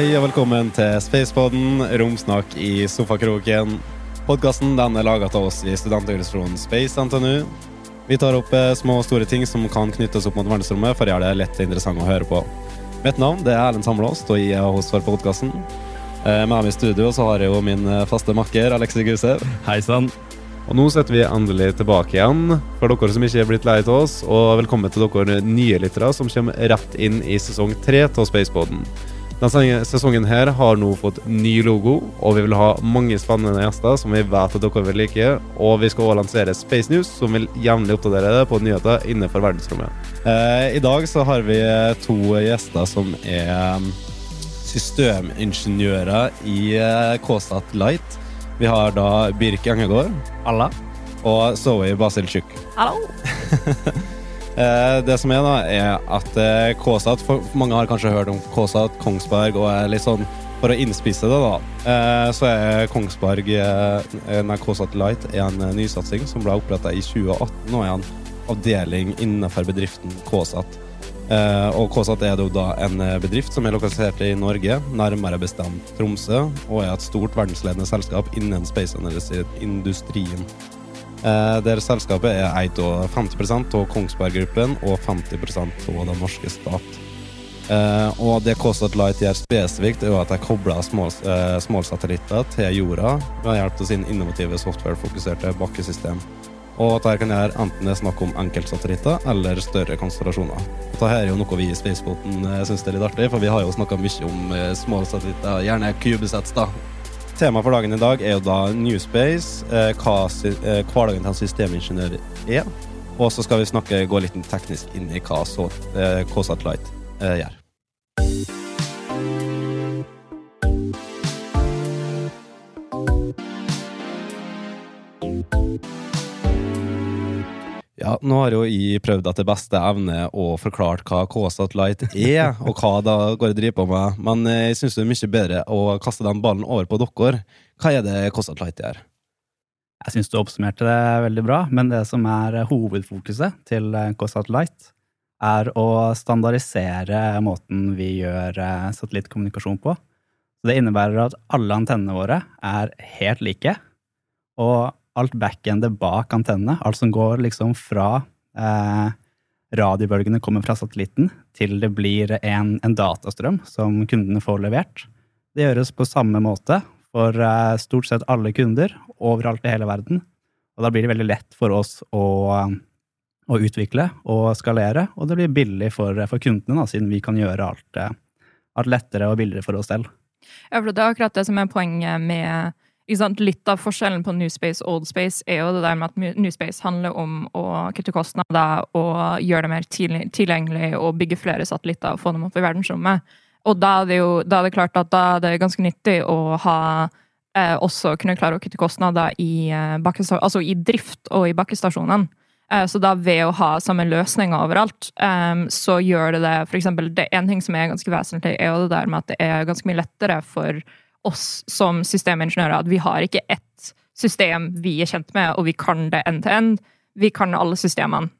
Hei og velkommen til Spacepodden, romsnakk i sofakroken. Podkasten er laga av oss i studentorganisasjonen Space NTNU. Vi tar opp eh, små og store ting som kan knyttes opp mot verdensrommet, for å gjøre det lett og interessant å høre på. Mitt navn det er Erlend Samlåst, og jeg er host for podkasten. Med meg i studio så har jeg jo min eh, faste makker Alexi Gusev. Hei sann. Og nå sitter vi endelig tilbake igjen, for dere som ikke er blitt lei av oss. Og velkommen til dere nye lyttere som kommer rett inn i sesong tre av Spacepodden. Denne sesongen her har nå fått ny logo, og vi vil ha mange spennende gjester som vi vet at dere vil like. Og vi skal også lansere Space News, som vil jevnlig oppdatere deg på nyheter innenfor verdensrommet. Eh, I dag så har vi to gjester som er systemingeniører i eh, KSAT Light. Vi har da Birk Engegård. Alla. Og Zoe Basilchuk. Hallo! Eh, det som er, da, er at eh, KSAT for Mange har kanskje hørt om KSAT, Kongsberg, og er litt sånn For å innspisse det, da, så er Kongsberg Nei, KSAT Light en nysatsing som ble oppretta i 2018, og er en avdeling innenfor bedriften KSAT. og KSAT er da en bedrift som er lokalisert i Norge, nærmere bestemt Tromsø, og er et stort verdensledende selskap innen space-industrien. Eh, der selskapet er eid av 50 av Kongsberg Gruppen og 50% av den norske stat. Eh, og det KSAT Light gjør spesifikt, er at de kobler småsatellitter til jorda ved hjelp av sin innovative software-fokuserte bakkesystem. Og at dette kan gjøre enten det er snakk om enkeltsatellitter eller større konstellasjoner. Dette er jo noe vi i Spaceboten syns er litt artig, for vi har jo snakka mye om små satellitter, gjerne Cubesets, da. Temaet for dagen i dag er jo da Newspace, eh, hva eh, hverdagen til en systemingeniør er. Og så skal vi snakke, gå litt teknisk inn i hva eh, KSAT Light gjør. Ja, nå har jo jeg prøvd etter beste evne å forklare hva KSAT Light er, og hva da går jeg driver på med, men jeg syns det er mye bedre å kaste den ballen over på dere. Hva er det KSAT Light gjør? Jeg syns du oppsummerte det veldig bra, men det som er hovedfokuset til KSAT Light, er å standardisere måten vi gjør eh, satellittkommunikasjon på. Så det innebærer at alle antennene våre er helt like, og alt backendet bak antennene, alt som går liksom fra eh, radiobølgene kommer fra satellitten, til det blir en, en, datastrøm som kundene får levert. Det gjøres på samme måte for eh, stort sett alle kunder overalt i hele verden. Og da blir det veldig lett for oss å, å utvikle og skalere, og det blir billig for, for kundene, da, siden vi kan gjøre alt, eh, alt lettere og billigere for oss selv. Ja, for det er akkurat det som er poenget med Litt av forskjellen på Newspace og Oldspace er jo det der med at Newspace handler om å kutte kostnader og gjøre det mer tilgjengelig og bygge flere satellitter og få dem opp i verdensrommet. Og da er det jo da er det klart at da er det ganske nyttig å ha eh, også kunne klare å kutte kostnader i, eh, altså i drift og i bakkestasjonene. Eh, så da ved å ha samme løsninger overalt, eh, så gjør det det for eksempel, det En ting som er ganske vesentlig, er jo det der med at det er ganske mye lettere for oss som systemingeniører at vi har ikke ett system vi er kjent med, og vi kan det end to end. Vi kan alle systemene,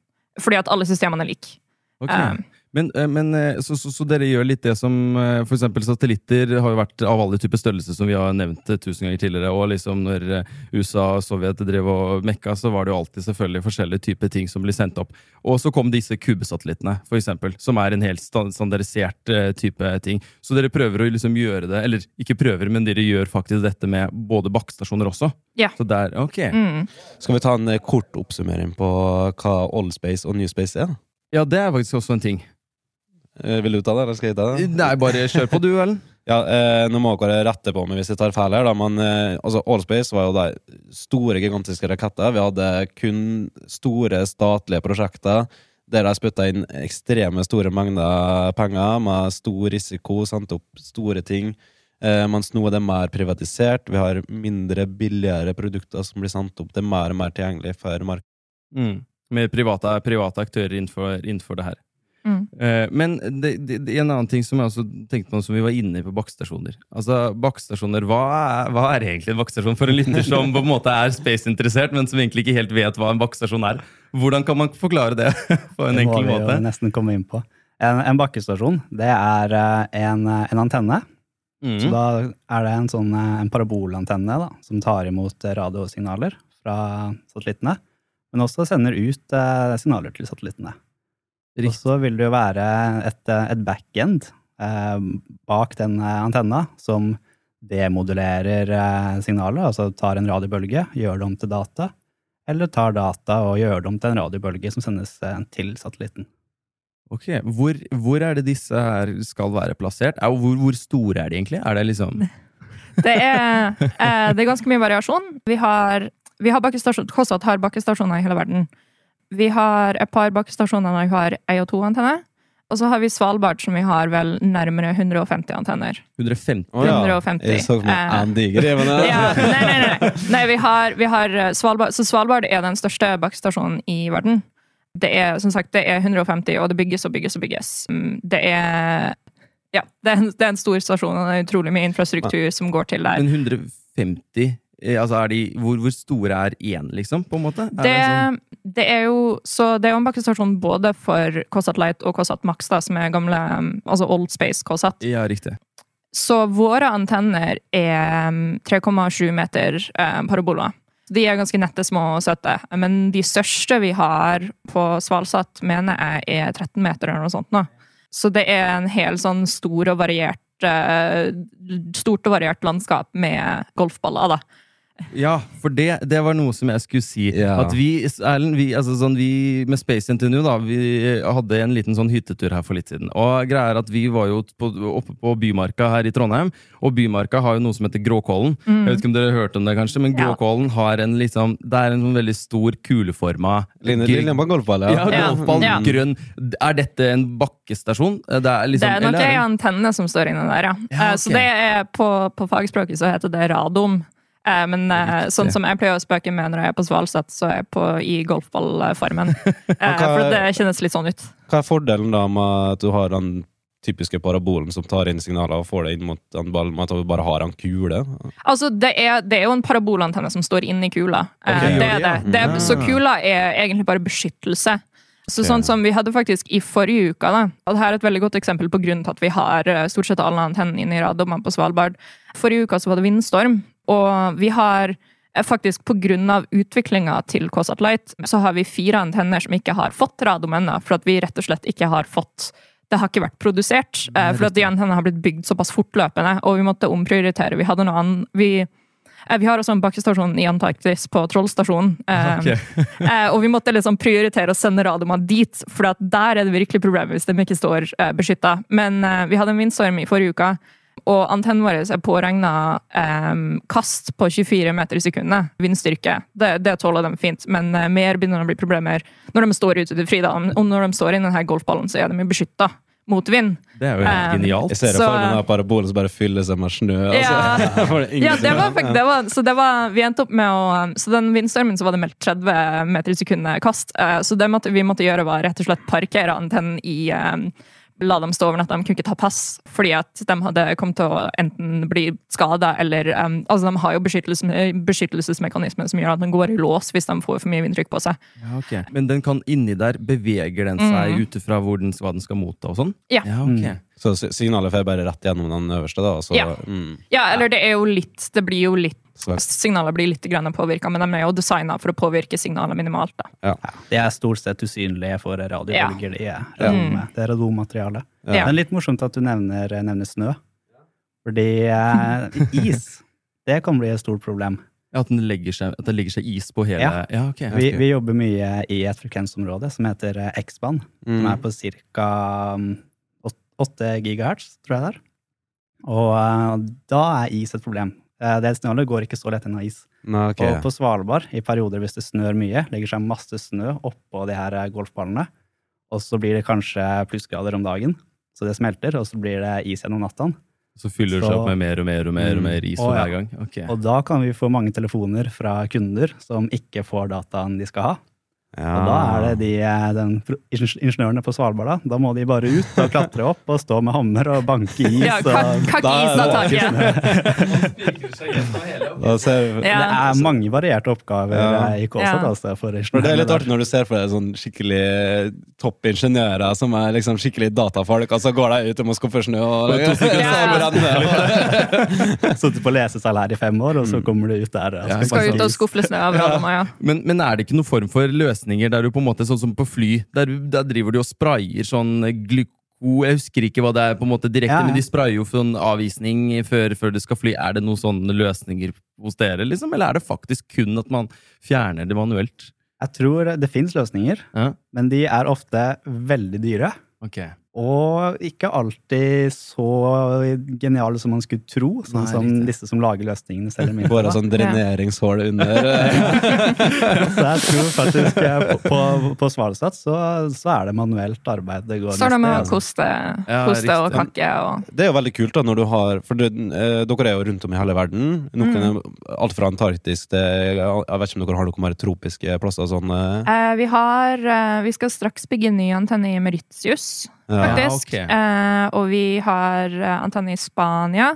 fordi at alle systemene er like. Okay. Um, men, eh, men eh, så, så, så, dere gjør litt det som f.eks. for eksempel satellitter har jo vært av alle typer størrelser, som vi har nevnt tusen ganger tidligere. Og liksom når USA og Sovjet drev og mekka, så var det jo alltid selvfølgelig forskjellige typer ting som ble sendt opp. Og så kom disse kubesatellittene, eksempel, som er en helt standardisert type ting. Så dere prøver å liksom gjøre det, eller ikke prøver, men dere gjør faktisk dette med både bakkestasjoner også? Ja. Så der, ok. Mm. Skal vi ta en kort oppsummering på hva Oldspace og Newspace er? Ja, det er faktisk også en ting. Eh, vil du ta det, eller skal jeg ta det? Nei, bare kjør på, du, vel. ja, eh, Nå må dere rette på meg hvis jeg tar feil her, da, men eh, altså, Allspace var jo de store, gigantiske raketter. Vi hadde kun store statlige prosjekter der de spytta inn ekstreme store mengder penger med stor risiko, sendte opp store ting. Eh, mens nå er det mer privatisert. Vi har mindre, billigere produkter som blir sendt opp. Det er mer og mer tilgjengelig for markedet. Mm. Med private, private aktører innenfor, innenfor det her. Mm. Eh, men det, det, en annen ting som jeg også tenkte på, som vi var inne på bakkestasjoner. Altså, bakkestasjoner, hva, hva, er egentlig en bakkestasjon for en lytter som på en måte er space-interessert, men som egentlig ikke helt vet hva en bakkestasjon er? Hvordan kan man forklare det på en enkel måte? Det må vi jo nesten komme inn på. En, en bakkestasjon det er eh, en, en, antenne Så Mm. da er det en sånn eh, en parabolantenne da, som tar imot eh, radiosignaler fra satellittene, men også sender ut eh, signaler til satellittene. Og så vil det jo være et, et backend eh, bak den eh, antenna som demodulerer eh, signalet, altså tar en radiobølge, gjør det om til data, eller tar data og gjør det om til en radiobølge som sendes eh, til satellitten. Ok, hvor, hvor er det disse her skal være plassert? Er, hvor, hvor store er de egentlig? Er det liksom Det er, eh, det er ganske mye variasjon. Vi har, vi har bakkestasjon, KSAT har bakkestasjoner i hele verden. Vi har et par bakkestasjoner der vi har ei og to antenner. Og så har vi Svalbard, som vi har vel nærmere 150 antenner. 150? Oh, ja. 150. Jeg så for meg Eh, en diger Ja, nei, nei, nei. nei vi, har, vi har eh, Svalbard. Så Svalbard er den største bakkestasjonen i verden. Det er som sagt, det er 150, og det bygges og bygges og bygges. Mm, Det er ja, det er, en, det er en stor stasjon, og det er utrolig mye infrastruktur som går til der. Men 150 eh, Altså, er de Hvor, hvor store er én, liksom? På en måte? Er Det, sånn- det er jo så det er jo en bakkestasjon både for KSAT Light og KSAT Max, da, som er gamle um, altså Old Space KSAT. Ja, riktig. Så våre antenner er um, 3,7 meter eh, paraboler. De er ganske nette, små og søte. Men de største vi har på Svalsat, mener jeg er 13 meter eller noe sånt. nå. Så det er en hel sånn stor og variert eh, Stort og variert landskap med golfballer, da. Ja, for det, det var noe som jeg skulle si. Ja. At vi, Erlend, vi, altså sånn, vi med Space NTNU, da, vi hadde en liten sånn hyttetur her for litt siden. Og greia er at vi var jo på, oppe på Bymarka her i Trondheim, og Bymarka har jo noe som heter Gråkålen. Jeg vet ikke om dere har hørt om det, kanskje, men Gråkollen Ja. Har en liksom Det er en sånn veldig stor kuleforma Linje, linje på en golfball, Ja, ja. golfball, Ja. grønn. Er dette en bakkestasjon? Det er, liksom, det er nok eller ei antenne som står inne der, ja. Ja, okay. Så det er på, på fagspråket så heter det radom. Eh, Men eh, Riktig. sånn som jeg pleier å spøke med når jeg er på Svalsett, så er jeg på, i golfballformen. Eh, For det kjennes litt sånn ut. Hva er fordelen da med at du har den typiske parabolen som tar inn signaler og får det inn mot den ballen, med at du bare har en kule? Altså, det er, det er jo en parabolantenne som står inni kula. Okay, det er det, det. ja. det er, så Ah. kula er egentlig bare beskyttelse. Så sånn som vi hadde faktisk i forrige uke, da. Og det her er et veldig godt eksempel på grunnen til at vi har stort sett alle antennene inne i radommene på Svalbard. Forrige uke så var det vindstorm, og vi har eh, faktisk av utviklinga til KSAT Light, så har vi fire antenner som ikke har fått radom ennå, for at vi rett og slett ikke har fått det har ikke vært produsert, eh, for at de antennene har blitt bygd såpass fortløpende, og vi måtte omprioritere. Vi hadde noe annet vi, eh, vi har også en bakkestasjon i Antarktis, på Trollstasjonen. Eh, Ok. eh, og vi måtte liksom prioritere å sende radioene dit, for der er det virkelig problemet hvis de ikke står eh, beskytta. Men vi hadde en vindstorm i forrige uke, og antennen vår er påregna um, kast på 24 meter i sekundet. Vindstyrke. Det, det tåler de fint, men uh, mer begynner det å bli problemer når de står ute til fri. da. Og når de står i denne golfballen, så er de beskytta mot vind. Det er jo helt um, genialt. Jeg ser det Så- for meg den parabolen som bare fyller seg med snø. Altså. Ja, det var, det var, så det var, vi endte opp med å Så den vindstormen så var det meldt 30 meter i sekundet kast. Uh, Så det måtte, vi måtte gjøre, var rett og slett parkere antennen i eh, La dem stå over natta, de kunne ikke ta pass. Fordi at de hadde kommet til å enten bli skada eller um, Altså, de har jo beskyttelse, beskyttelsesmekanismer som gjør at den går i lås hvis de får for mye vindtrykk på seg. Ja, okay. Men den kan inni der, beveger den seg Mm. ut ifra hva den skal motta og sånn? Ja. ja ok. Mm. Så si- signalet får bare rett gjennom den øverste, da. Så, Ja. mm, Ja, eller det er jo litt Det blir jo litt Signalet blir litt påvirka, men de er jo designa for å påvirke signalet minimalt. da. De er stort sett usynlige for radiobølger, de er radom, Mm. det er radonmateriale. Ja. Men litt morsomt at du nevner, nevner snø. Fordi eh, is, det kan bli et stort problem. Ja, at, den legger seg, at det legger seg is på hele Ja. Ja, okay, Vi, vi jobber mye i et frekvensområde som heter eh, X-band, som er Mm. på ca. 8 gigahertz, tror jeg det er. Og eh, da er is et problem. Eh, det signalet går ikke så lett inn is. Nei, okay. Og på Svalbard, i perioder hvis det snør mye, legger seg masse snø oppå de her eh, golfballene. Og så blir det kanskje plussgrader om dagen, så det smelter, og så blir det is gjennom natta. Så fyller det seg opp med mer og mer og mer, og Mm. mer is Å, for hver gang? Okay. Og da kan vi få mange telefoner fra kunder som ikke får dataen de skal ha. Og da er det de, eh, den ingeniørene på Svalbard, da. Da må de bare ut og klatre opp og stå med hammer og banke is. Ja, kakk isen av taket. Ja. Det er mange varierte oppgaver Ja. eh, i KSAT. Ja. Altså, for For det er litt artig når du ser for deg sånn skikkelig topp ingeniører som er liksom skikkelig datafolk, og så går de ut og må skuffe snø og Ja. der. Sittet på lesesalær i fem år, og så kommer du ut der. og Ja, Skal ut og skuffe snø av ja. Men, men er det ikke noen form for løsninger der du på en måte, sånn som på fly, der, der driver du og sprayer sånn glyko Jeg husker ikke hva det er på en måte direkte, Ja, men de sprayer jo sånn avvisning før, før det skal fly. Er det noen sånne løsninger hos dere, liksom? Eller er det faktisk kun at man fjerner det manuelt? Jeg tror det fins løsninger, Ja, men de er ofte veldig dyre. ok. Og ikke alltid så geniale som man skulle tro, sånn Nei, som riktig. disse som lager løsningene selv. Bare sånn dreneringshål under. Så jeg tror faktisk eh, på, på, på Svalestad så, så er det manuelt arbeid det går Står det med å koste, koste, Ja, og kakke og Det er jo veldig kult da når du har For det, eh, dere er jo rundt om i hele verden. Noen Mm. er Alt fra Antarktis til Jeg vet ikke om dere har noen mer tropiske plasser. Sånn, eh, Eh, vi har eh, Vi skal straks bygge ny antenne i Mauritius, ja. Faktisk. ok. Eh, og vi har eh, antenne i Spania.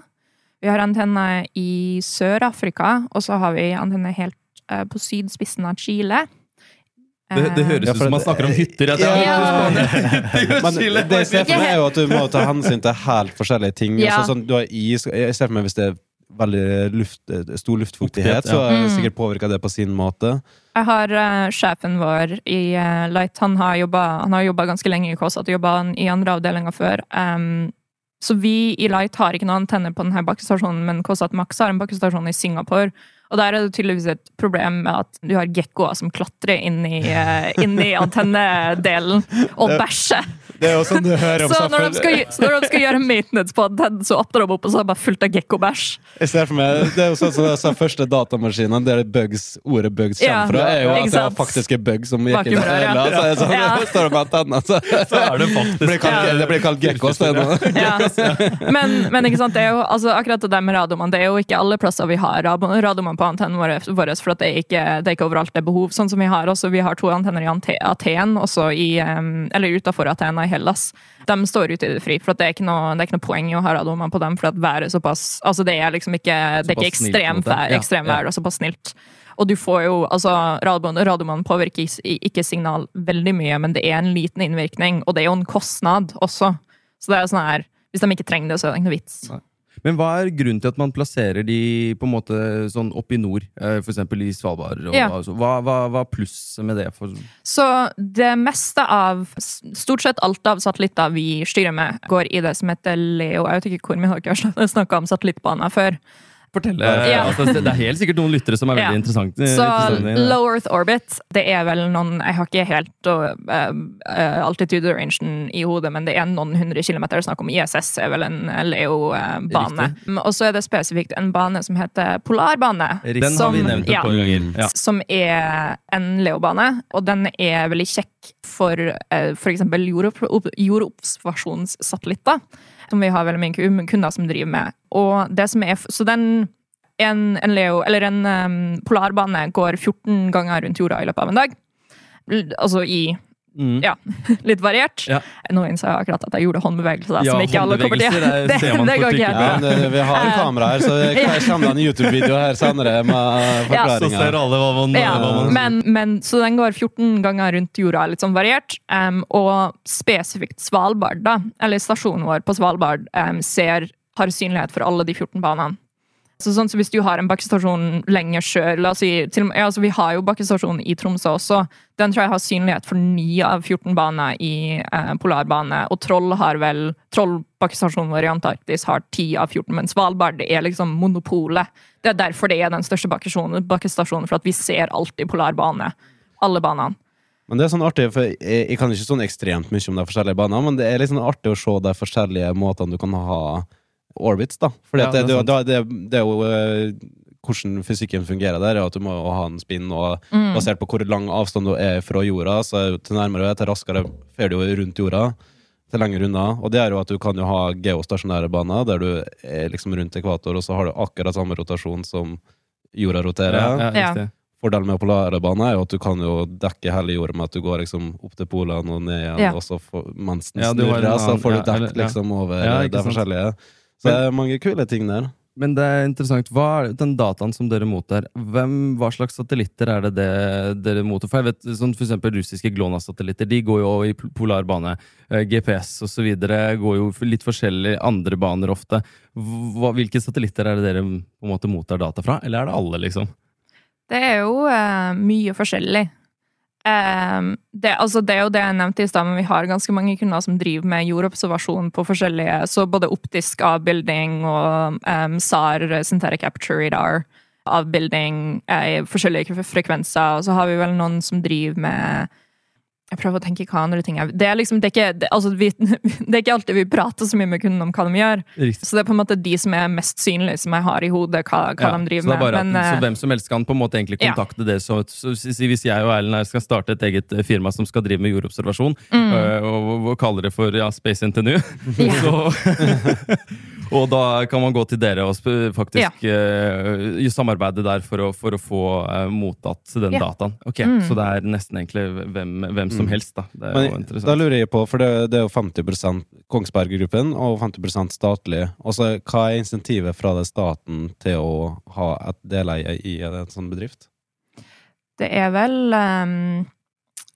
Vi har antenne i Sør-Afrika, og så har vi antenne helt eh, på sydspissen av Chile. Det, det høres Ja, ut som man snakker om hytter. Ja. ja. Men det jeg ser for meg, er jo at du må ta hensyn til helt forskjellige ting. Ja. Altså, sånn, du har is, jeg ser for meg hvis det er veldig luft, stor luftfuktighet, Fuktighet, ja. så har sikkert påvirka det på sin måte. Jeg har uh, sjefen vår i uh, Light. Han har jobba han har jobba ganske lenge i KSAT, jobba i andre avdelinger før. Um, så vi i Light har ikke noen antenner på denne bakkestasjonen, men KSAT Max har en bakkestasjon i Singapore. Og der er det tydeligvis et problem med at du har gekkoer som klatrer inn i, eh, inn i antennedelen og bæsjer. Det er jo sånn du hører om Så når de skal, så når de skal gjøre maintenance på antennen, så åpner de opp, og så er det bare fullt av gekkobæsj. Jeg ser for meg, Det er jo sånn som disse første datamaskinene der bugs, ordet bugs kommer fra, er jo at det var faktiske faktisk en som gikk inn i hele ja. øla. Så er det sånn, Ja. det står med antennen, så, Så er det faktisk blir kalt, det blir kalt gekko. Ja. Men, men ikke sant, det er jo, altså, akkurat det der med radioman, det er jo ikke alle plasser vi har rad- radioman på antennen våre, vår, for det er, ikke, det er ikke overalt det er behov. Sånn som vi har også, vi har to antenner i Aten, også i, eller utenfor Aten i Hellas. De står ute i det fri, for det er noe, det er ikke noe poeng i å ha radioman på dem, for at været er såpass Altså, det er liksom ikke, det er ikke ekstremt Ja, ekstremvær ja. og såpass snilt. Og du får jo, altså, radioman, radioman påvirker ikke signal veldig mye, men det er en liten innvirkning, og det er jo en kostnad også. Så det er sånn her, hvis de ikke trenger det, så er det ikke noe vits. Men hva er grunnen til at man plasserer de på en måte sånn opp i nord? f.eks. For eksempel i Svalbard. Og, Ja. altså, hva, hva, hva er plusset med det? For, Så det meste av, stort sett alt av satellitter vi styrer med, går i det som heter Leo. Jeg vet ikke hvor mye dere har snakka om satellittbaner før. Fortell. Ja. altså, det er helt sikkert noen lyttere som er veldig Ja. interessante. Så interessante low earth orbit, det er vel noen Jeg har ikke helt uh, uh, altitude rangen i hodet, men det er noen hundre kilometer. Snakk om ISS er vel en Leo-bane. Og så er det spesifikt en bane som heter polarbane. Den har vi nevnt et ja. par ganger. Ja. som er en Leo-bane, og den er veldig kjekk eh, for eksempel jordopp- jordobservasjonssatellitter, som vi har veldig mye kunder som driver med. Og det som er, så den en, en Leo, eller en um, polarbane går 14 ganger rundt jorda i løpet av en dag. Altså i Mm. ja, litt variert. Ja. Nå innså jeg akkurat at jeg gjorde håndbevegelser Ja, som ikke alle kommer til. det det fort går ikke. Ja, vi har en kamera her, så jeg kommer det en YouTube-video her senere med Så ser alle hva man, Ja, hva man men, men, så den går 14 ganger rundt jorda, litt sånn variert. Um, og spesifikt Svalbard, da, eller stasjonen vår på Svalbard, um, ser, har synlighet for alle de 14 banene. Så sånn så Hvis du har en bakkestasjon lenger sjøl si, ja, altså Vi har jo bakkestasjon i Tromsø også. Den tror jeg har synlighet for 9 av 14 baner i eh, polarbane. Og Troll har vel Troll bakkestasjonen vår i Antarktis har 10 av 14, men Svalbard er liksom monopolet. Det er derfor det er den største bakkestasjonen, bakkestasjonen for at vi ser alltid polarbane. Alle banene. Men det er sånn artig, for jeg, jeg kan ikke sånn ekstremt mye om de forskjellige banene, men det er litt sånn artig å se de forskjellige måtene du kan ha orbits, da. For Ja, det, det det, det, er jo uh, hvordan fysikken fungerer der, er at du må ha en spinn, og Mm. basert på hvor lang avstand du er fra jorda, så til nærmere du er, til raskere fer du rundt jorda. Til lenger unna. Og det er jo at du kan jo ha geostasjonære baner, der du er liksom rundt ekvator, og så har du akkurat samme rotasjon som jorda roterer. ja, ja, Ja. Fordelen med polarbane er jo at du kan jo dekke hele jorda med at du går liksom opp til polene og ned igjen, Ja. og så får, mens den snurrer, så får du dekket liksom over Ja, eh, forskjellige sant. Så det er mange kule ting der. Men det er interessant. Hva er den dataen som dere mottar? Hvem, hva slags satellitter er det, det dere mottar? For jeg vet, sånn for eksempel russiske Glona-satellitter de går jo i pol- polar bane. Eh, GPS osv. går jo litt forskjellig andre baner ofte. Hva, hvilke satellitter er det dere på en måte mottar data fra? Eller er det alle, liksom? Det er jo eh, mye forskjellig. Ehm, det, altså det er jo det jeg nevnte i stad, men vi har ganske mange kunder som driver med jordobservasjon på forskjellige Så både optisk avbilding og um, SAR, synthetic aperture radar, avbilding eh, i forskjellige frekvenser. Og så har vi vel noen som driver med jeg prøver å tenke hva andre ting er. Det er liksom, det er ikke, det, altså vi, det er ikke alltid vi prater så mye med kundene om hva de gjør. Riktig. Så det er på en måte de som er mest synlige, som jeg har i hodet hva, hva Ja, de driver så, det med. Men, så eh, hvem som helst kan på en måte egentlig Ja. kontakte dere. Så, så, si hvis jeg og Erlend skal starte et eget eh, firma som skal drive med jordobservasjon, Mm. og, og, og kaller det for ja, Space NTNU, Ja. så, og da kan man gå til dere og faktisk faktisk uh, samarbeide der for å, for å få uh, mottatt den Ja. dataen. Ok, Mm. Så det er nesten egentlig hvem, hvem som Mm. helst, da. Det er jo Men da lurer jeg på, for det, det er jo 50 Kongsberg-gruppen og 50% statlig. Også, hva er insentivet fra det staten til å ha et deleie i en sånn bedrift? Det er vel um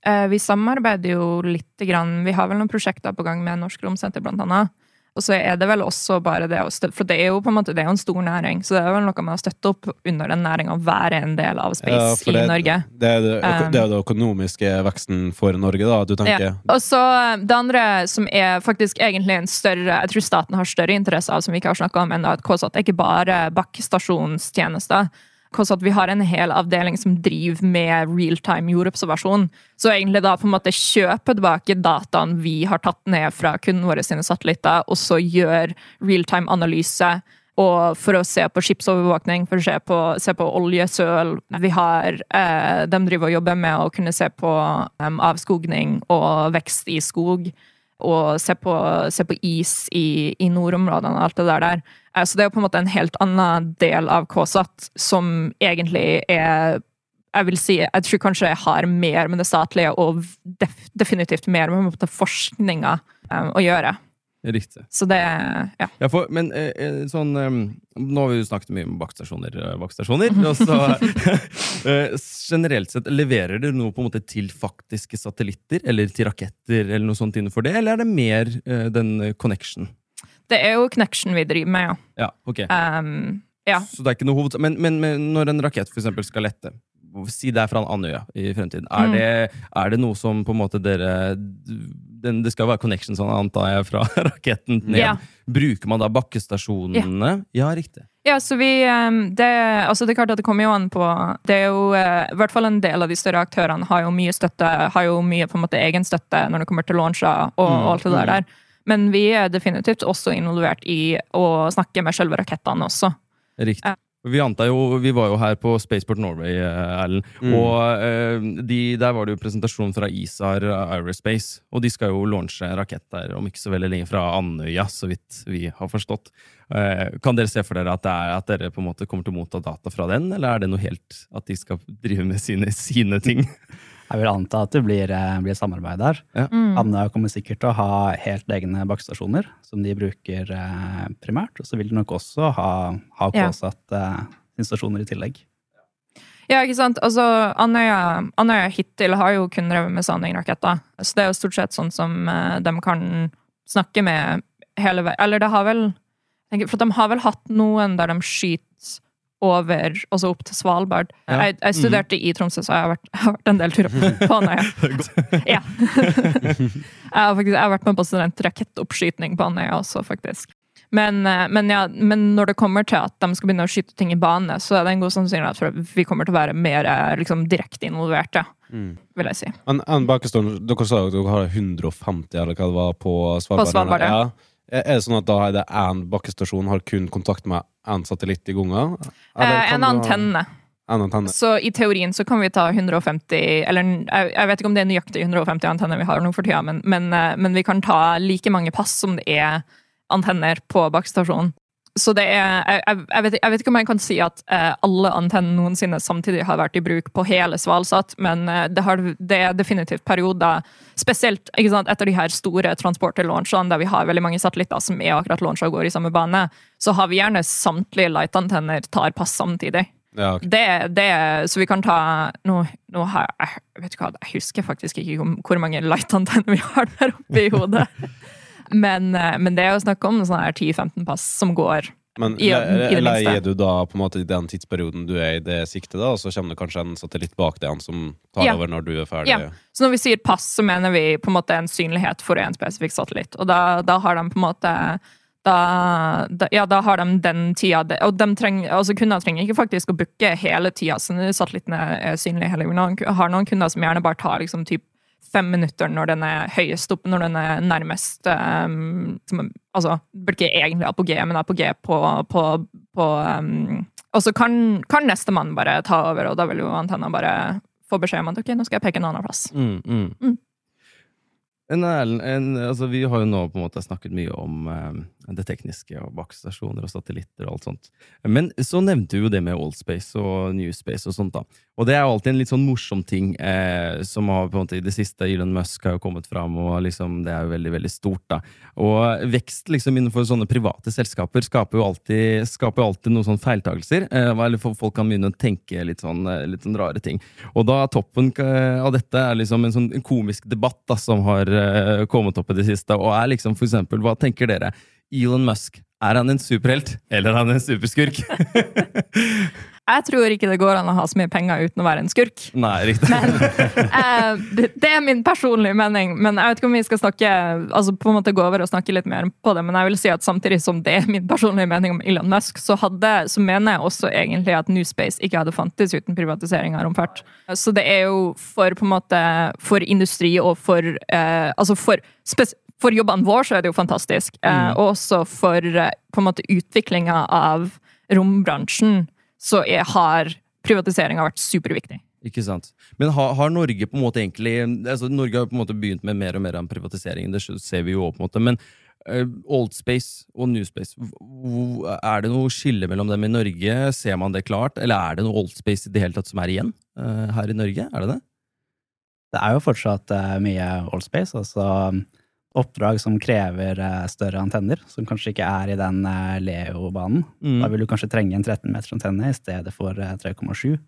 eh, Vi samarbeider jo lite grann. Vi har vel noen prosjekter på gang med Norsk Romsenter, blant annet. Og så er det vel også bare det å støtte For det er jo på en måte det er jo en stor næring, så det er vel noe med å støtte opp under den næringa og være en del av space Ja, for i Norge. Det er det, Um, det er det økonomiske veksten for Norge, da, du tenker? Ja. Og så eh, det andre som er faktisk egentlig en større Jeg tror staten har større interesse av, som vi ikke har snakka om ennå, at KSAT er ikke bare bakkestasjonstjenester. KSAT, vi har en hel avdeling som driver med realtime jordobservasjon. Så egentlig da på en måte kjøpe tilbake dataen vi har tatt ned fra kundene våre sine satellitter, og så gjøre realtime analyse. Og for å se på skipsovervåkning, for å se på, se på oljesøl. Vi har, eh, de driver og jobber med å kunne se på em, avskogning og vekst i skog. Og se på, se på is i, i nordområdene og alt det der. der. Eh, Så det er jo på en måte en helt annen del av KSAT som egentlig er jeg vil si, jeg tror kanskje jeg har mer med det statlige og def definitivt mer med forskninga em, å gjøre. Riktig. Så det Ja. Ja, for, men eh, eh, sånn eh, Nå har vi jo snakket mye om vaktstasjoner, vaktstasjoner og så Generelt sett, leverer dere noe på en måte til faktiske satellitter, eller til raketter, eller noe sånt innenfor det, eller er det mer den connection? Det er jo connection vi driver med, ja. Ja, ok. um, ja. Så det er ikke noe hoved... Men, men, men når en rakett for eksempel skal lette, si det er fra Andøya i fremtiden, er, Mm. det, er det noe som på en måte dere den, Det skal være connection, sånn antar jeg, fra raketten ned. Ja. Bruker man da bakkestasjonene? Ja, riktig. Ja, så vi det, altså det er klart at det kommer jo an på Det er jo eh, I hvert fall en del av de større aktørene har jo mye støtte, har jo mye på en måte egen støtte når det kommer til launcher og, og alt det der. der. Men vi er definitivt også involvert i å snakke med selve rakettene også. Riktig. Vi jo, vi var jo her på Spaceport Norway, eh, Erlend. Mm. Og eh, de, der var det jo presentasjon fra ISAR Aerospace. Og de skal jo launche en rakett der om ikke så veldig lenge fra Andøya, så vidt vi har forstått. Eh, kan dere se for dere at, det er, at dere på en måte kommer til å motta data fra den, eller er det noe helt at de skal drive med sine, sine ting? Jeg vil anta at det blir, eh, blir samarbeid der. Mm. Andøya kommer sikkert til å ha helt egne bakkestasjoner som de bruker eh, primært. Og så vil de nok også ha, ha Ja. påsatt eh, installasjoner i tillegg. Ja, ikke sant? Altså, Andøya, Andøya hittil har jo kun drevet med sandingraketter. Så det er jo stort sett sånn som eh, de kan snakke med hele veien Eller det har vel For de har vel hatt noen der de skyter over, så opp til Svalbard. Ja. Mhm. Jeg, jeg studerte i Tromsø, så jeg har vært, jeg har vært en del turer på, Andøya. ja. jeg, har faktisk, jeg har vært med på studentrakettoppskyting på Andøya også, faktisk. Men, eh, men, ja, men når det kommer til at de skal begynne å skyte ting i bane, så er det en god sannsynlighet for at vi kommer til å være mer eh, liksom, direkte involverte, Mm. vil jeg si. En, en bakestående, Dere sa at dere har 150 eller hva det var på Svalbard. På Svalbard, ja. Er er det sånn at da er det én bakkestasjon har kun kontakt med én satellitt i gangen? Eh, en ha- antenne. En antenne. Så i teorien så kan vi ta 150 Eller jeg, jeg vet ikke om det er nøyaktig 150 antenner vi har nå for tida, men, men, eh, men vi kan ta like mange pass som det er antenner på bakkestasjonen. Så det er jeg, jeg, vet, jeg vet ikke om jeg kan si at eh, alle antenner noensinne samtidig har vært i bruk på hele Svalsat, men eh, det, har, det er definitivt perioder, spesielt sant, etter de her store transporter-launchene, der vi har veldig mange satellitter som er akkurat launcha og går i samme bane, så har vi gjerne samtlige light-antenner tar pass samtidig. Ja, okay. Det, det, så vi kan ta nå, nå har jeg, jeg vet ikke hva, jeg husker faktisk ikke hvor mange light-antenner vi har der oppe i hodet. Men, eh, men det er jo snakk om sånn her 10-15 pass som går. Men I- i leier du da på en måte i den tidsperioden du er i det siktet, da, og så kommer det kanskje en satellitt bak deg som tar Ja. over når du er ferdig? Ja. Så når vi sier pass, så mener vi på en måte en synlighet for en spesifikk satellitt. Og da, da har de på en måte da, da, ja, da har de den tida Og de trenger, altså kunder trenger ikke faktisk å booke hele tida, så satellittene er synlige hele Vi har noen kunder som gjerne bare tar liksom typ fem minutter når den er høyest oppe, når den er nærmest um, som, Altså, blir ikke egentlig apogé, men apogé på, på, på um, Og så kan, kan nestemann bare ta over, og da vil jo antenna bare få beskjed om at ok, nå skal jeg peke en annen plass. Mm, mm. Mm. En, en, altså vi har jo nå på en måte snakket mye om eh, det tekniske og bakkestasjoner og satellitter og alt sånt. Men så nevnte du jo det med Oldspace og Newspace og sånt. da. Og det er jo alltid en litt sånn morsom ting eh, som har på en måte i det siste Elon Musk har jo kommet fram, og liksom det er jo veldig veldig stort. da. Og vekst liksom innenfor sånne private selskaper skaper jo alltid, skaper alltid noen sånne feiltagelser. Eh, eller folk kan begynne å tenke litt sånn, eh, litt sånn rare ting. Og da toppen eh, av dette er liksom en sånn komisk debatt da, som har eh, kommet opp i det siste, og er liksom for eksempel, hva tenker dere? Elon Musk, er han en superhelt, eller er han en superskurk? Jeg tror ikke det går an å ha så mye penger uten å være en skurk. Nei, riktig. Eh, det er min personlige mening, men jeg vet ikke om vi skal snakke altså på en måte gå over og snakke litt mer på det. Men jeg vil si at samtidig som det er min personlige mening om Elon Musk, så, hadde, så mener jeg også egentlig at Newspace ikke hadde fantes uten privatisering av romfart. Så det er jo for på en måte for industri og for eh, Altså for for jobbene våre så er det jo fantastisk. Eh, og også for eh, på en måte utviklinga av rombransjen så er, har privatiseringa vært superviktig. Ikke sant. Men har, har Norge på en måte egentlig altså Norge har på en måte begynt med mer og mer av privatisering, det ser vi jo på en måte. Men old Oldspace og Newspace, hv- hv- er det noe skille mellom dem i Norge? Ser man det klart? Eller er det noe Oldspace i det hele tatt som er igjen eh, her i Norge? Er det det? Det er jo fortsatt mye mye space, altså oppdrag som krever eh, større antenner, som kanskje ikke er i den eh, Leo-banen. Mm. Da vil du kanskje trenge en 13 meters antenne i stedet for eh, 3,7.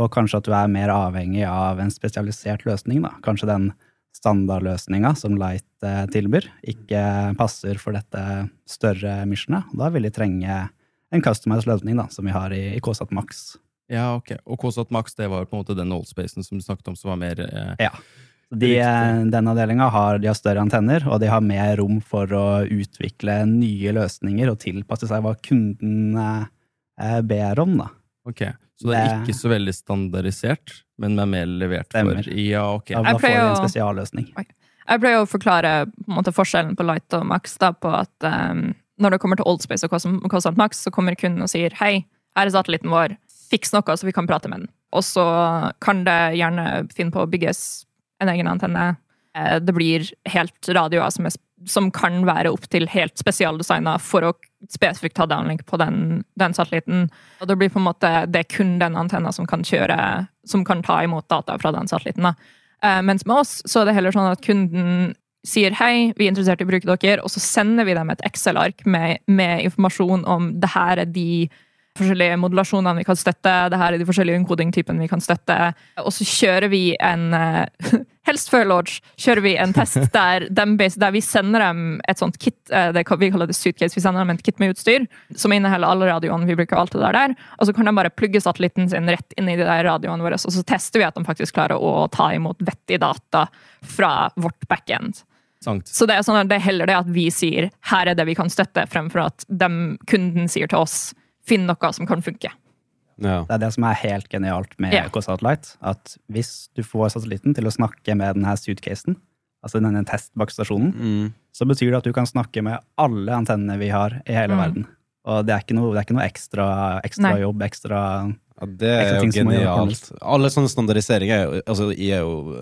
Og kanskje at du er mer avhengig av en spesialisert løsning, da. Kanskje den standardløsninga som Light eh, tilbyr, ikke passer for dette større missionet. Da vil de trenge en customized løsning, da, som vi har i, i KSAT Max. Ja, ok. Og KSAT Max det var på en måte den Oldspacen som du snakket om, som var mer eh, Ja. De, denne den avdelinga har, de har større antenner, og de har mer rom for å utvikle nye løsninger og tilpasse seg hva kunden eh, ber om. Da. Ok. Så det er Det- ikke så veldig standardisert, men er mer levert Stemmer. for Ja, ok. Da, da får de en spesialløsning. Jeg pleier å forklare på en måte, forskjellen på Light og Max da, på at um, når det kommer til Oldspace og Cosm- Cosant Max, så kommer kunden og sier hei, her er satellitten vår, fiks noe så vi kan prate med den. Og så kan det gjerne finne på å bygges en egen antenne. Eh, Det blir helt radioer som, som kan være opptil helt spesialdesigna for å spesifikt ta downlink på den, den satellitten. Og det blir på en måte, det er kun den antenna som kan kjøre, som kan ta imot data fra den satellitten. da. Eh, mens med oss så er det heller sånn at kunden sier hei, vi er interessert i å bruke dere, og så sender vi dem et Excel-ark med, med informasjon om det her er de forskjellige modulasjonene vi kan støtte, det her er de forskjellige encoding-typene vi kan støtte, og så kjører vi en eh, Helst før launch kjører vi en test der, dem der vi sender dem et sånt kit, eh, det vi kaller det suitcase, vi sender dem et kit med utstyr, som inneholder alle radioene. Vi bruker, alt det der der, og så kan de bare plugge satellitten sin rett inn i de der radioene våre, og så tester vi at de faktisk klarer å ta imot vettig data fra vårt backend. Sankt. Så det er, sånn det er heller det at vi sier her er det vi kan støtte, fremfor at dem, kunden sier til oss finn noe som kan funke. Ja. Det er det som er helt genialt med Ja. EcoSatellite. At hvis du får satellitten til å snakke med denne suitcasen, altså denne testbakkestasjonen, Mm. så betyr det at du kan snakke med alle antennene vi har i hele Mm. verden. Og det er ikke noe, det er ikke noe ekstra, ekstra jobb, ekstra Ja, det er jo genialt. Alle sånne standardiseringer er jo Altså, jeg er jo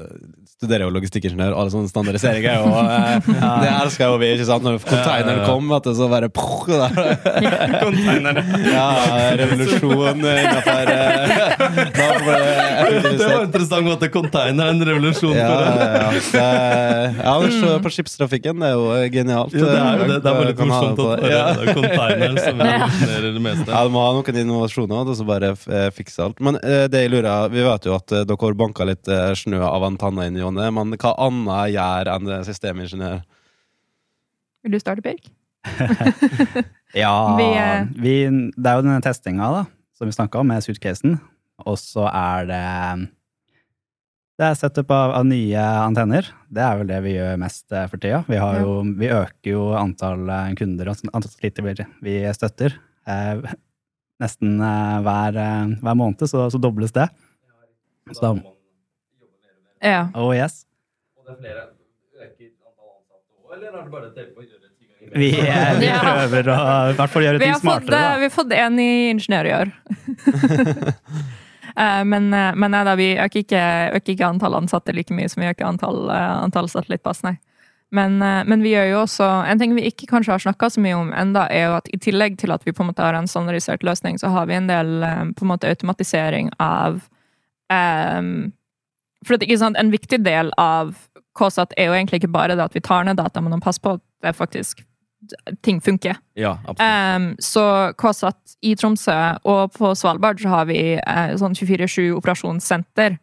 studerer jo logistikkingeniør, alle sånne standardiseringer er jo eh, Det elsker jo vi, ikke sant? Når containeren kom, at det så bare der. Ja, revolusjon innafor Da det var en interessant måte. Container er en revolusjon Ja, for ja, ja. Det- ja, se på skipstrafikken, det er jo genialt. Ja, det er jo det. Det er bare litt morsomt at det. Ja. er containeren som revolusjonerer det meste. Ja, Du må ha noen innovasjoner og så bare eh, fikse alt. Men eh, det jeg lurer Vi vet jo at eh, dere banka litt eh, snø av en tanne inn i åndet, men hva annet gjør enn eh, systemingeniør? Vil du starte, Birk? Ja, Vi, vi, eh, det er jo denne testinga da, som vi snakka om, med suitcasen. Og så er det Det er setup av, av nye antenner. Det er vel det vi gjør mest eh, for tida. Vi, har Ja. jo, vi øker jo antall eh, kunder og antall satellitter vi, vi støtter. Eh, nesten eh, hver, eh, hver måned så, så dobles det. Så da, Ja. oh yes. Vi, eh, vi Ja. prøver å i hvert fall gjøre ting fått, smartere. Da. vi har fått en ny ingeniør i år. Eh, men, men nei da, vi øker ikke, øker ikke antall ansatte like mye som vi øker antall, antall satellittpass, nei. Men, eh, men vi gjør jo også En ting vi ikke kanskje har snakka så mye om enda, er jo at i tillegg til at vi på en måte har en standardisert løsning, så har vi en del eh, på en måte automatisering av um, For at, ikke sant, en viktig del av KSAT er jo egentlig ikke bare det at vi tar ned data, men å passe på at det faktisk ting funker. Ja. Um, så KSAT i Tromsø og på Svalbard så har vi uh, sånn 24-7 operasjonssenter,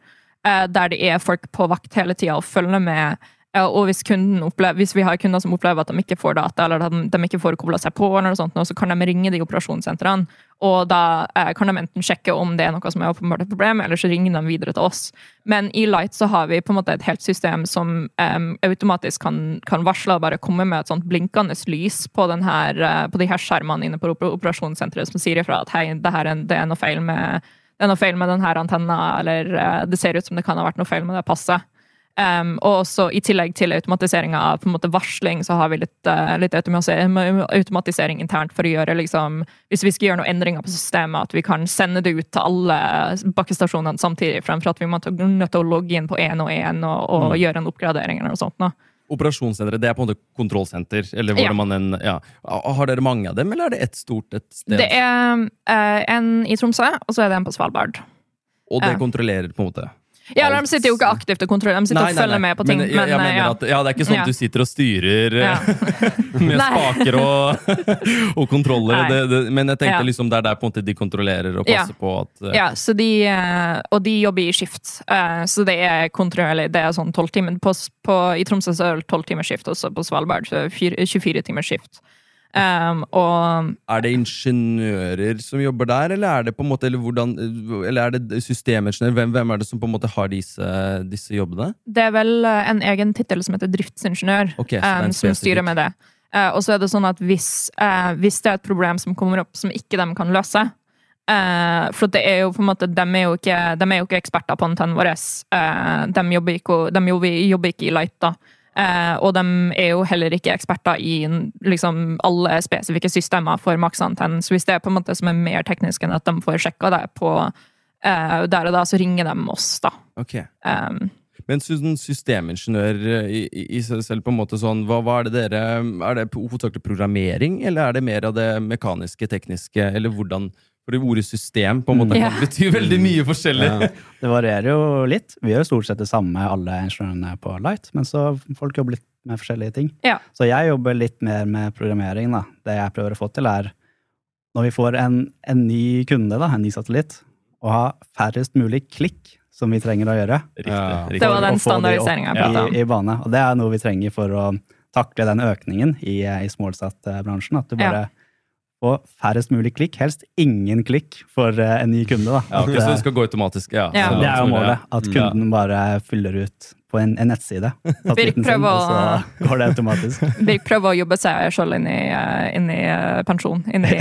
uh, der det er folk på vakt hele tida og følger med. Og hvis, opplever, hvis vi har kunder som opplever at de ikke får data, eller at de, ikke får kobla seg på, sånt, så kan de ringe de operasjonssentrene. Og da eh, kan de enten sjekke om det er noe som er åpenbart et problem, eller så ringer de videre til oss. Men i Light så har vi på en måte et helt system som um, automatisk kan, kan varsle og bare komme med et sånt blinkende lys på, her, eh, på de her skjermene inne på operasjonssenteret som sier ifra at hei, det, er, det er noe feil med med denne antenna, eller eh, det ser ut som det kan ha vært noe feil med det passet. Um, og også i tillegg til automatiseringa av på en måte varsling, så har vi litt, uh, litt automatisering, internt for å gjøre liksom Hvis vi skal gjøre noen endringer på systemet, at vi kan sende det ut til alle bakkestasjonene samtidig, fremfor at vi må nødt til å logge inn på én og én og, og Mm. gjøre en oppgradering eller noe sånt. nå. Operasjonssenteret det er på en måte kontrollsenter? Eller Ja. man en, ja. Har dere mange av dem, eller er det ett stort et sted? Det er uh, en i Tromsø, og så er det en på Svalbard. Og det uh. kontrollerer på en måte Ja, eller De sitter jo ikke aktivt og kontrollerer, de sitter Nei, og nei, følger med på ting. Men, Men, jeg, jeg men, mener ja. at ja, det er ikke sånn at du sitter og styrer eh, Ja. med spaker og, og kontroller. Det, det, men jeg tenkte liksom det er der på en måte de kontrollerer og passer på at uh, Ja, så de, eh, og de jobber i skift. eh, Så det er kontrollerlig. Det er sånn 12 timer. På, på, I Tromsø så er det 12 timers skift, også på Svalbard så er det 24 timers skift. Um, og Er det ingeniører som jobber der, eller er det på en måte Eller, hvordan, eller er det systemingeniører? Hvem, hvem er det som på en måte har disse, disse jobbene? det er vel eh, en egen tittel som heter driftsingeniør, Ok, så det en um, som styrer med det. Uh, og så er det sånn at hvis, uh, hvis det er et problem som kommer opp som ikke de kan løse uh, For det er jo på en måte, de er jo ikke, de er jo ikke eksperter på antennen vår. De jobber ikke, de jobber, jobber ikke i Light, da. Eh, og de er jo heller ikke eksperter i liksom, alle spesifikke systemer for maksantenn. Så hvis det er på en måte som er mer teknisk enn at de får sjekka det på eh, der og da, så ringer de oss, da. Okay. Um, Men systemingeniør i, i, i seg selv, på en måte sånn, hva, hva er det dere Er det hovedsakelig programmering, eller er det mer av det mekaniske, tekniske, eller hvordan For det ordet system på en måte Ja. kan bety veldig mye forskjellig. Ja. Det varierer jo litt. Vi gjør stort sett det samme, alle ingeniørene på Light, men så folk jobber litt med forskjellige ting. Ja. Så jeg jobber litt mer med programmering. da. Det jeg prøver å få til, er når vi får en, en ny kunde, da, en ny satellitt, å ha færrest mulig klikk som vi trenger å gjøre. Riktig. Ja. riktig. Det var den standardiseringen jeg prata om. i, i bane. Og det er noe vi trenger for å takle den økningen i, i smålsatt-bransjen. At du Ja. Får færrest mulig klikk, helst ingen klikk for eh, en ny kunde. da. Ja, okay, At, så det skal gå automatisk? Ja. Ja. Det er jo målet. At kunden bare fyller ut på en, en nettside. satellitten sin, prøv å- går det automatisk. Birk prøver å jobbe seg sjøl inn, eh, inn i eh, pensjon. Inn i,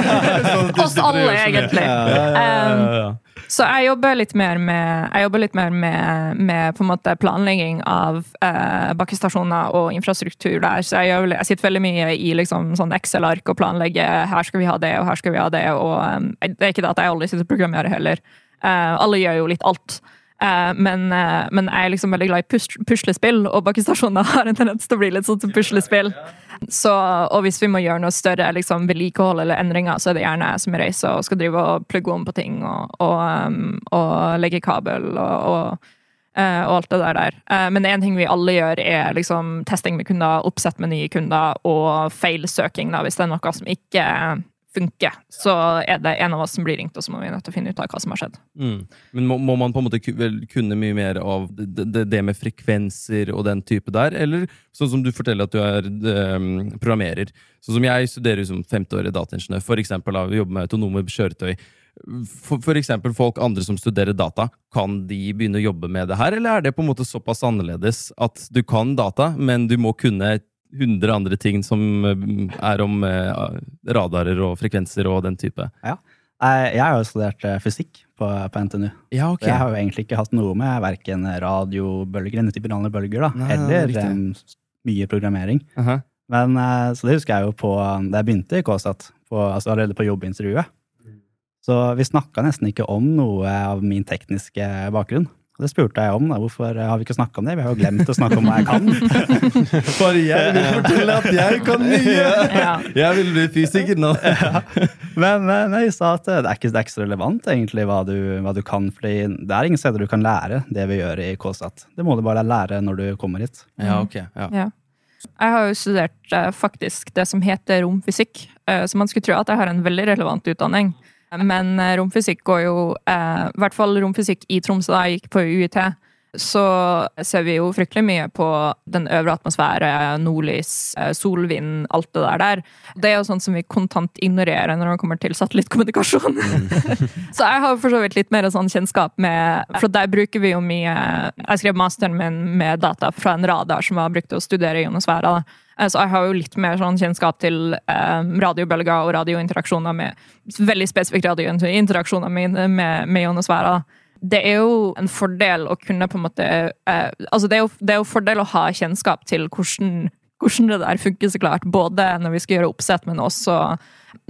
Sånn Oss alle, egentlig. Ja, ja, ja, ja, ja. Så jeg jobber litt mer med, jeg jobber litt mer med, med på en måte planlegging av eh, bakkestasjoner og infrastruktur der. Så jeg, gjør, jeg sitter veldig mye i liksom, sånn Excel-ark og planlegger her skal vi ha det, og her skal vi ha det. Og um, det er ikke det at jeg aldri sitter og programmerer heller. Uh, alle gjør jo litt alt. Eh, men, eh, men, jeg er liksom veldig glad i pus puslespill, og bakkestasjoner har en tendens til å bli litt sånn som puslespill. Så, og hvis vi må gjøre noe større liksom, vedlikehold eller endringer, så er det gjerne jeg som reiser og skal drive og plugge om på ting og, og, um, og legge kabel og, og, og, alt det der. men én ting vi alle gjør, er liksom, testing med kunder, oppsett med nye kunder og feilsøking da, hvis det er noe som ikke funker, så er det en av oss som blir ringt, og så må vi nødt til å finne ut av hva som har skjedd. Mm. Men må, må, man på en måte kunne mye mer av det, det, med frekvenser og den type der, eller sånn som du forteller at du er um, programmerer? Sånn som jeg studerer som femteårig dataingeniør, for eksempel, da, jobber med autonome kjøretøy. For, for, eksempel folk andre som studerer data, kan de begynne å jobbe med det her, eller er det på en måte såpass annerledes at du kan data, men du må kunne 100 andre ting som eh, er om eh, radarer og frekvenser og den type. Ja. Jeg har jo studert eh, fysikk på, på NTNU. Ja, okay. Jeg har jo egentlig ikke hatt noe med verken radiobølger, denne bølger, da, Nei, eller um, mye programmering. Uh -huh. Men, så det husker jeg jo på da jeg begynte i KSAT, på, altså allerede på jobbintervjuet. Så vi snakka nesten ikke om noe av min tekniske bakgrunn. Det spurte jeg om. da. Hvorfor har vi ikke snakka om det? Vi har jo glemt å snakke om hva jeg kan. For jeg vil fortelle at jeg kan mye! Ja. Jeg vil bli fysiker nå. Ja. Men, men jeg sa at det er, ikke, det er ikke så relevant egentlig hva du, hva du kan. fordi det er ingen steder du kan lære det vi gjør i KSAT. Det må du bare lære når du kommer hit. Ja, ok. Ja. Jeg har jo studert uh, faktisk det som heter romfysikk, uh, så man skulle tro at jeg har en veldig relevant utdanning. Men eh, romfysikk går jo eh, I hvert fall romfysikk i Tromsø, da jeg gikk på UiT, så ser vi jo fryktelig mye på den øvre atmosfære, nordlys, eh, solvind, alt det der der. Det er jo sånn som vi kontant ignorerer når det kommer til satellittkommunikasjon. så jeg har for så vidt litt mer sånn kjennskap med For der bruker vi jo mye Jeg skrev masteren min med data fra en radar som var brukt til å studere ionosfæra. Eh, så jeg har jo litt mer sånn kjennskap til eh, radiobølger og radiointeraksjoner med veldig spesifikke radiointeraksjoner med, med, med ionosfæra. Det er jo en fordel å kunne på en måte eh, Altså, det er, jo, det er jo fordel å ha kjennskap til hvordan, hvordan det der funker, så klart. Både når vi skal gjøre oppsett, men også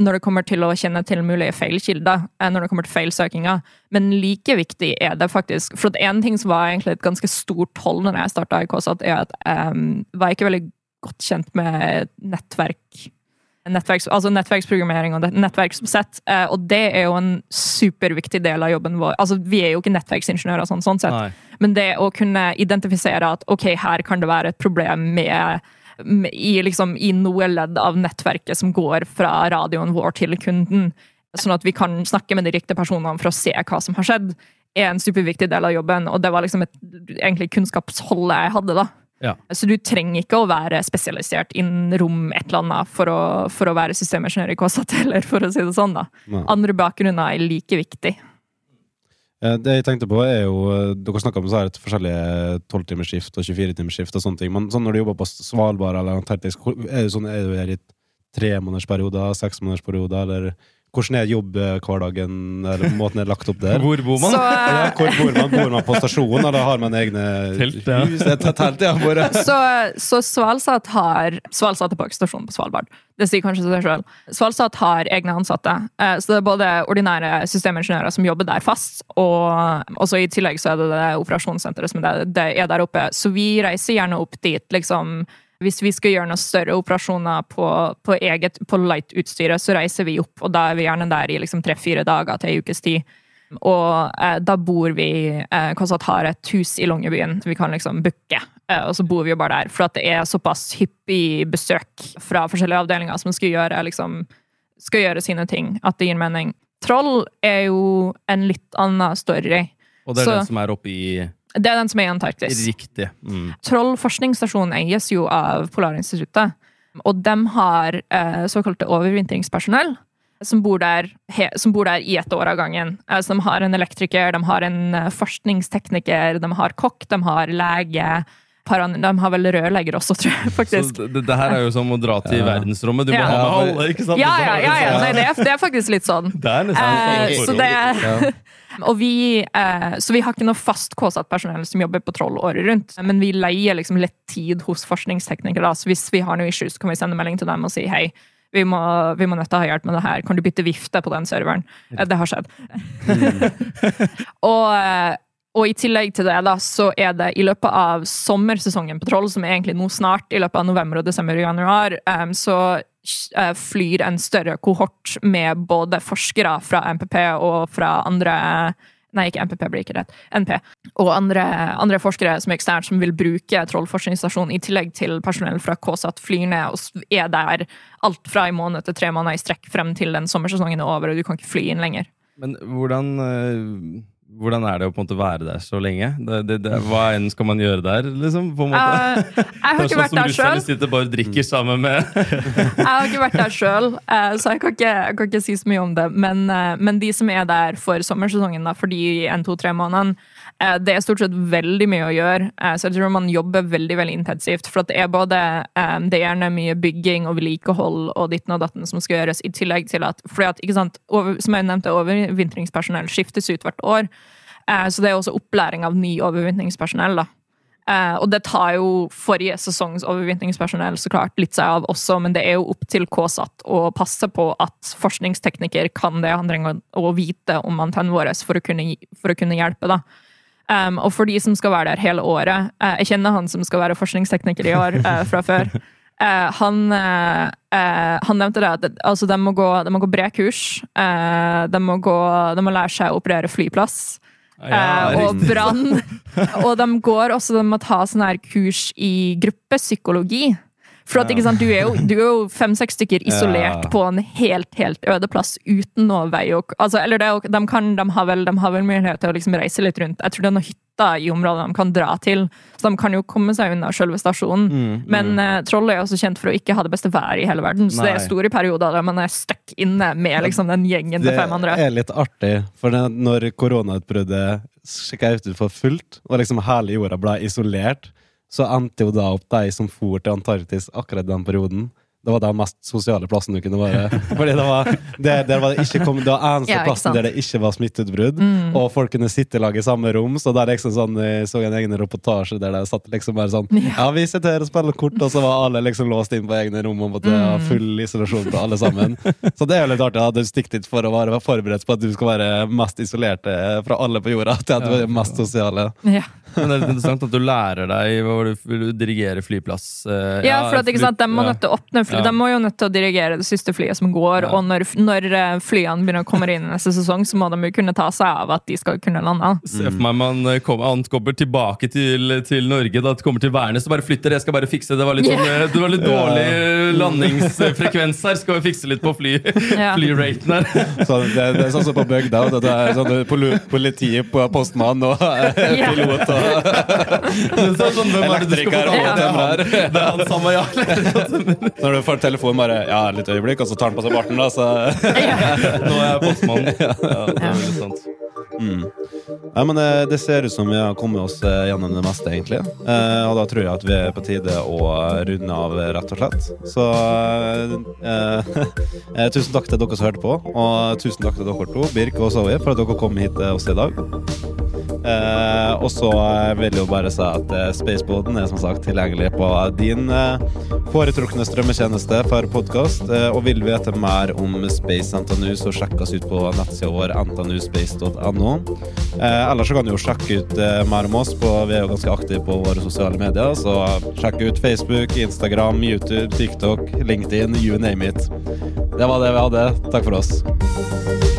når det kommer til å kjenne til mulige feilkilder. Eh, når det kommer til feilsøkinger. Men like viktig er det faktisk For en ting som var egentlig et ganske stort hold når jeg starta i KSAT, er at jeg um, var ikke veldig godt kjent med nettverk. Nettverks, altså nettverksprogrammering og nettverksoppsett. Eh, og det er jo en superviktig del av jobben vår. Altså, vi er jo ikke nettverksingeniører, sånn, sånn sett. Nei. men det å kunne identifisere at ok, her kan det være et problem med, med i, liksom, i noe ledd av nettverket som går fra radioen vår til kunden, sånn at vi kan snakke med de riktige personene for å se hva som har skjedd, er en superviktig del av jobben. Og det var liksom et egentlig kunnskapsholdet jeg hadde, da. Ja. Så du trenger ikke å være spesialisert innen rom et eller annet for å, for å være systemingeniør i KSAT, eller for å si det sånn. da. Nei. Andre bakgrunner er like viktig. Eh, det jeg tenkte på er jo, eh, Dere snakka om så her forskjellige 12-timersskift og 24-timersskift. og sånne ting, men sånn når du jobber på Svalbard eller Antarktis, er det sånn, er du her i tremånedersperioder, seksmånedersperioder, eller hvordan er jobbhverdagen, eller måten er lagt opp der? Hvor bor man? Så, ja, hvor bor man? Bor man på stasjonen, eller har man egne telt? Ja. hus? Telt, ja, bare. Så, så Svalsat har Svalsat er stasjonen på Svalbard. Det sier kanskje seg sjøl. Svalsat har egne ansatte. Eh, så det er både ordinære systemingeniører som jobber der fast, og også i tillegg så er det det operasjonssenteret som er der oppe. Så vi reiser gjerne opp dit liksom hvis vi skal gjøre noen større operasjoner på, på eget på light-utstyret, så reiser vi opp, og da er vi gjerne der i liksom tre-fire dager til ei ukes tid. Og eh, da bor vi eh, Kåssat har et hus i Longyearbyen vi kan liksom booke. Eh, og så bor vi jo bare der, for det er såpass hyppig besøk fra forskjellige avdelinger som skal gjøre, liksom, skal gjøre sine ting, at det gir mening. Troll er jo en litt annen story. Og det er så, den som er oppe i det er den som er i Antarktis. Riktig. Mm. Troll forskningsstasjon eies jo av Polarinstituttet. Og de har eh, såkalte overvintringspersonell. Som bor, der, he, som bor der i et år av gangen. Altså, de har en elektriker, de har en uh, forskningstekniker, de har kokk, de har lege. De har vel rørlegger også, tror jeg. faktisk. Så det, det, her er jo som å dra til ja. verdensrommet. Du må ja. ha med alle, ikke sant? Ja, ja, ja, ja. Nei, det, er, det, er, faktisk litt sånn. Det er nesten eh, så det, Og vi, eh, så vi har ikke noe fast KSAT-personell som jobber på Troll året rundt. Men vi leier liksom litt tid hos forskningsteknikere. da, så Hvis vi har noe issues, kan vi sende melding til dem og si hei. Vi må, vi må nødt til å ha hjelp med det her. Kan du bytte vifte på den serveren? Eh, Det har skjedd. og, eh, og i tillegg til det, da, så er det i løpet av sommersesongen på Troll, som er egentlig nå snart, i løpet av november og desember og januar, em, så eh, flyr en større kohort med både forskere fra MPP og fra andre Nei, ikke MPP blir ikke rett. NP. Og andre, andre forskere som er eksternt, som vil bruke Trollforskningsstasjonen i tillegg til personell fra KSAT, flyr ned og er der alt fra en måned til tre måneder i strekk frem til den sommersesongen er over, og du kan ikke fly inn lenger. Men hvordan, eh, hvordan er det å på en måte være der så lenge? Det, det, det, hva enn skal man gjøre der, liksom? På en måte? Uh, jeg har ikke vært der sjøl. sitter bare og drikker sammen med Jeg har ikke vært der sjøl, så jeg kan, ikke, jeg kan ikke si så mye om det. Men, uh, men de som er der for sommersesongen, da, for de en, to, tre månedene, det er stort sett veldig mye å gjøre. Eh, Så jeg tror man jobber veldig veldig intensivt. For det er både eh, det er gjerne mye bygging og vedlikehold og ditten og datten som skal gjøres, i tillegg til at at, sant, over, Som jeg nevnte, overvintringspersonell skiftes ut hvert år. Eh, Så det er også opplæring av ny overvintringspersonell. da. Eh, og det tar jo forrige sesongs overvintringspersonell så klart litt seg av også, men det er jo opp til KSAT å passe på at forskningstekniker kan det han trenger å vite om antennen vår for å kunne, for å kunne hjelpe. da. Um, og for de som skal være der hele året uh, Jeg kjenner han som skal være forskningstekniker i år uh, fra før. Uh, han, han nevnte det at det- altså, de må gå, de må gå bredkurs. Uh, de, må gå, de må lære seg å operere flyplass. Ja, og brann. og de går også, de må ta sånn her kurs i gruppepsykologi. For at, sant, du er jo, jo fem-seks stykker isolert på en helt helt øde plass uten noe vei Og, altså, Eller det, de, kan, de, har vel, de har vel mulighet til å liksom reise litt rundt. Jeg tror det er noen hytter i området de kan dra til, så de kan jo komme seg unna selve stasjonen. Mm, Men uh, Troll er også kjent for å ikke ha det beste været i hele verden, så det er store perioder der man er stuck inne med liksom, den gjengen til Det fem andre. er litt artig, for det, når koronautbruddet sjekka ut for fullt, og liksom hele jorda ble isolert, så endte jo da opp de som for til Antarktis akkurat den perioden. Det var den mest sosiale plassen du kunne være. Fordi det var, det, det var det ikke kom, det var eneste Ja, ikke plassen der det ikke var smitteutbrudd. Mm. Og folk kunne sitte i lag i samme rom. Så der liksom sånn, jeg så en egen reportasje der de satt liksom bare sånn Ja, vi sitter her og spiller kort, og så var alle liksom låst inn på egne rom og måtte ha Mm. full isolasjon til alle sammen. Så det er jo litt artig at du stikker dit for å være forberedt på at du skal være mest isolerte fra alle på jorda, til at du er mest sosiale. Ja. Men det er litt interessant at du lærer deg hva du, vil du dirigere flyplass. eh, Ja, for at, ikke sant, de må, nødt til å åpne fly. Ja. de må jo nødt til å dirigere det siste flyet som går, Ja. og når, når eh, flyene begynner å komme inn i neste sesong, så må de jo kunne ta seg av at de skal kunne lande. Se for meg man kommer, ankommer tilbake til, til Norge, da kommer til Værnes og bare flytter. Jeg skal bare fikse Det var litt, sånn, yeah. det var litt dårlig eh, landingsfrekvens her. Skal vi fikse litt på fly, Ja. flyraten her? Så det, det er sånn som på bygda. Det er sånn politiet på postmann og eh, pilot og Så sånn, hvem er det du skal få tak i? Det er han samme, ja. Når du får telefon, bare Ja, litt øyeblikk, og så tar han på seg barten, da, så Nå er jeg postmann. Ja, det er veldig sant. Mm. Ja, men det, Det ser ut som vi har kommet oss eh, gjennom det meste, egentlig. Eh, og da tror jeg at vi er på tide å runde av, rett og slett. Så eh, eh, tusen takk til dere som hørte på, og tusen takk til dere to, Birk og Zoe, for at dere kom hit til oss i dag. Eh, og så eh, vil jeg jo bare si at eh, Spaceboden er som sagt tilgjengelig på din eh, foretrukne strømmetjeneste for podkast. Eh, og vil vite mer om Space NTNU, så sjekk oss ut på nettsida vår ntnuspace.no. Eh, ellers så kan du jo sjekke ut mer om oss. På, vi er jo ganske aktive på våre sosiale medier, så sjekk ut Facebook, Instagram, YouTube, TikTok, LinkedIn, you name it. Det var det vi hadde. Takk for oss.